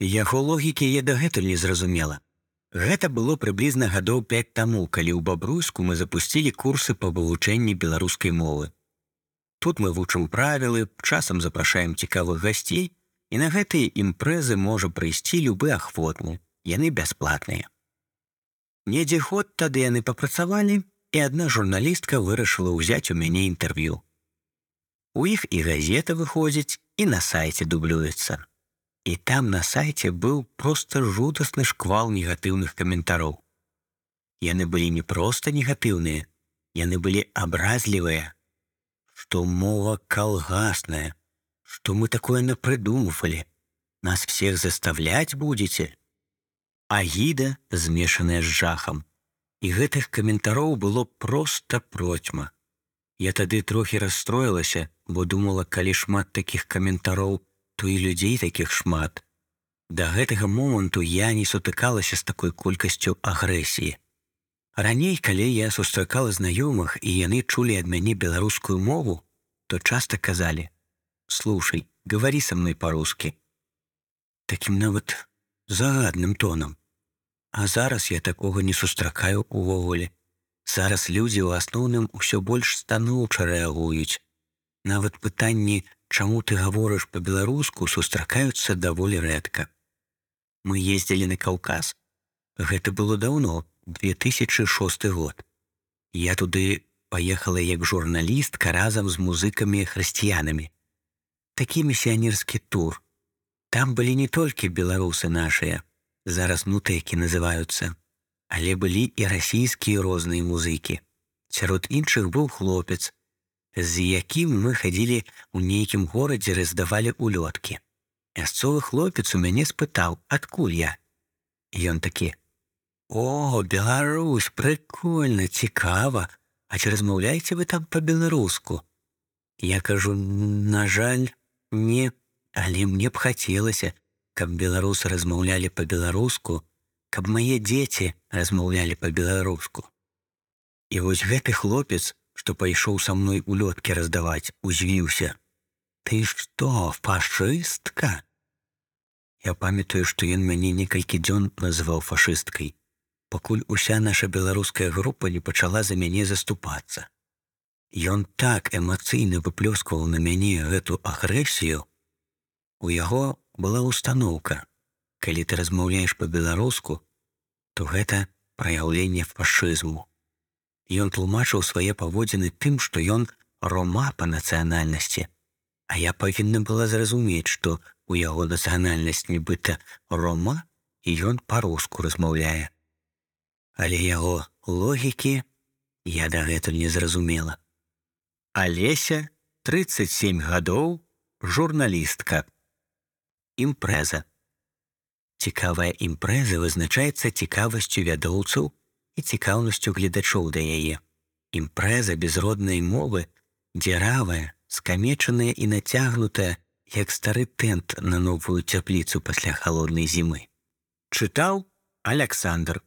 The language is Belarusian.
Яго логікі я дагэтуль не зразумела. Гэта было прыблізна гадоў 5 таму, калі ў бабруйску мы запусцілі курсы па вывучэнні беларускай мовы. Тут мы вучым правілы, часам запрашаем цікавых гасцей, і на гэтыя імпрэзы можа прыйсці любы ахвотны, яны бясплатныя. Недзе ход тады яны папрацавалі, і адна журналістка вырашыла ўзяць у мяне інтэрв'ю. У іх і газета выходзіць і на сайце дублюецца. І там на сайце быў проста жудасны шквал негатыўных каментароў. Яны былі не проста негатыўныя, яны былі абразлівыя, што мова калгасная, што мы такое напрыдумывалі, нас всех заставляць будзеце. Агіда змешаная з жахам. І гэтых каментароў было проста процьма. Я тады трохі расстроілася, бо думала, калі шмат такіх каментароў, то і людзей такіх шмат. Да гэтага моманту я не сутыкалася з такой колькасцю агрэсіі. Раней, калі я сустракала знаёмых і яны чулі ад мяне беларускую мову, то часта казалі: « Слушай, говори со мной по-русски. Такім нават загадным тонам. А зараз я такога не сустракаю увогуле. Зараз людзі ў асноўным усё больш станоўча рэагуюць. Нават пытанні, чаму ты гаворыш по-беларуску сустракаюцца даволі рэдка. Мы ездзілі на каўказ. Гэта было даўно 2006 год. Я туды паехала як журналістка разам з музыкамі хрысціянамі. Такі місіянерскі тур. Там былі не толькі беларусы нашыя, зараз нутэкі называюцца, але былі і расійскія розныя музыкі. Сярод іншых быў хлопец, з якім мы хадзілі ў нейкім горадзе раздавалі улёткі. Мясцовы хлопец у мяне спытаў, адкуль я. Ён такі: « О, Беларусь, прыкольна, цікава, А ці размаўляеце вы там па-беларуску. Я кажу: на жаль, не, але мне б хацелася, каб беларусы размаўлялі па-беларуску, каб мае дзеці размаўлялі па-беларуску. І вось гэты хлопец што пайшоў са мной улёткі раздаваць, узвіўся. Ты што, фашыстка? Я памятаю, што ён мяне некалькі дзён называў фашысткай, пакуль уся наша беларуская група не пачала за мяне заступацца. Ён так эмацыйна выплёскваў на мяне гэту агрэсію. У яго была установка. Калі ты размаўляеш па-беларуску, то гэта праяўленне фашызму. Ён тлумачыў свае паводзіны тым, што ён рома па нацыянальнасці. А я павінна была зразумець, што у яго нацыянальнасць нібыта рома і ён па-руску размаўляе. Але яго логікі я дагэтуль не зразумела. Алеся 37 гадоў журналістка. Імпрэза. Цікавая імпрэза вызначаецца цікавасцю вядоўцаў і цікаўнасцю гледачоў да яе. Імпрэза безроднай мовы, дзіравая, скамечаная і нацягнутая, як стары тэнт на новую цяпліцу пасля халоднай зімы. Чытаў Александр